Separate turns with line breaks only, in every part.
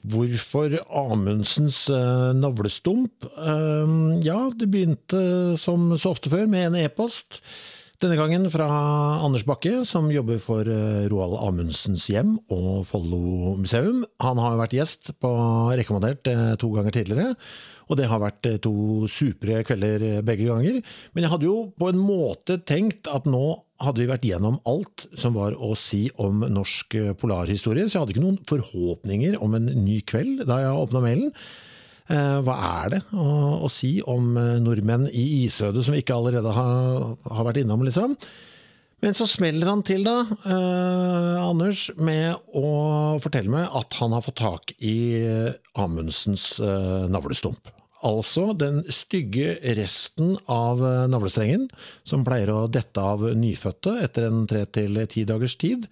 Hvorfor Amundsens uh, navlestump? Uh, ja, det begynte som så ofte før med en e-post. Denne gangen fra Anders Bakke, som jobber for uh, Roald Amundsens hjem og Follo museum. Han har vært gjest på Rekommandert to ganger tidligere, og det har vært to supre kvelder begge ganger. Men jeg hadde jo på en måte tenkt at nå hadde vi vært gjennom alt som var å si om norsk eh, polarhistorie, så jeg hadde ikke noen forhåpninger om en ny kveld da jeg åpna mailen. Eh, hva er det å, å, si om eh, nordmenn i isødet som vi ikke allerede har, har, vært innom, liksom? Men så smeller han til, da, eh, Anders, med å fortelle meg at han har fått tak i Amundsens eh, navlestump. Altså den stygge resten av eh, navlestrengen, som pleier å dette av nyfødte etter en tre til ti dagers tid.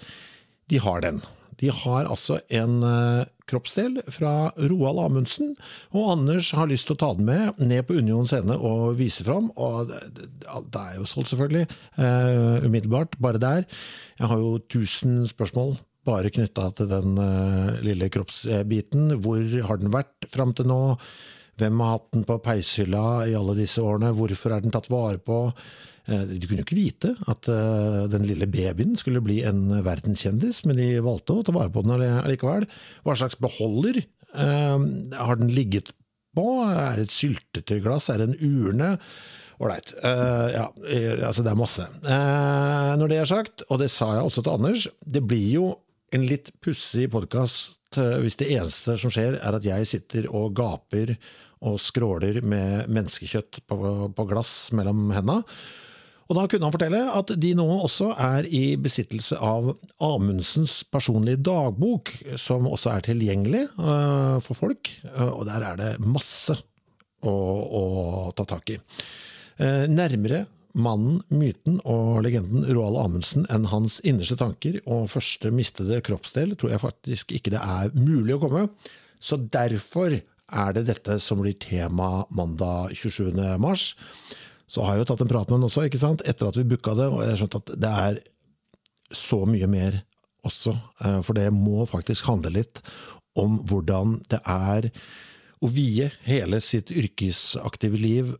De har den. De har altså en eh, kroppsdel fra Roald Amundsen, og Anders har lyst til å ta den med ned på Union scene og vise fram. Og det, er jo solgt, selvfølgelig. Uh, umiddelbart. Bare der. Jeg har jo tusen spørsmål bare knytta til den lille kroppsbiten. Hvor har den vært fram til nå? Hvem har hatt den på peishylla i alle disse årene? Hvorfor er den tatt vare på? Eh, de kunne jo ikke vite at eh, den lille babyen skulle bli en verdenskjendis, men de valgte å ta vare på den allikevel. Hva slags beholder eh, har den ligget på? Er det et syltetøyglass? Er det en urne? Ålreit. Uh, ja, altså det er masse. Uh, når det er sagt, og det sa jeg også til Anders, det blir jo en litt pussig podkast hvis det eneste som skjer er at jeg sitter og gaper og skråler med menneskekjøtt på, på glass mellom henda. Og da kunne han fortelle at de nå også er i besittelse av Amundsens personlige dagbok, som også er tilgjengelig uh, for folk, uh, og der er det masse å, å ta tak i. Uh, nærmere mannen, myten og legenden Roald Amundsen enn hans innerste tanker og første mistede kroppsdel tror jeg faktisk ikke det er mulig å komme. Så derfor er det dette som blir tema mandag 27. mars. Så har jeg jo tatt en prat med han også, ikke sant, etter at vi booka det, og jeg har skjønt at det er så mye mer også. Eh, for det må faktisk handle litt om hvordan det er å vie hele sitt yrkesaktive liv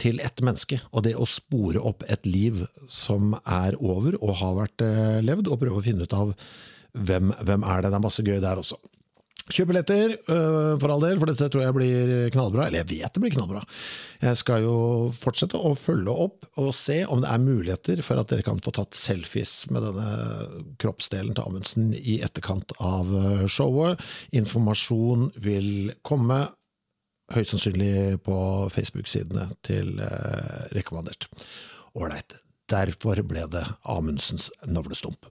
til ett menneske, og det å spore opp et liv som er over og har vært eh, levd, og prøve å finne ut av hvem, hvem er det. Det er masse gøy der også. Kjøp billetter, uh, for all del, for dette tror jeg blir knallbra. Eller jeg vet det blir knallbra. Jeg skal jo fortsette å følge opp og se om det er muligheter for at dere kan få tatt selfies med denne kroppsdelen til Amundsen i etterkant av øh, showet. Informasjon vil komme. Høyst sannsynlig på Facebook-sidene til uh, Rekommandert. Ålreit. Derfor ble det Amundsens navlestump.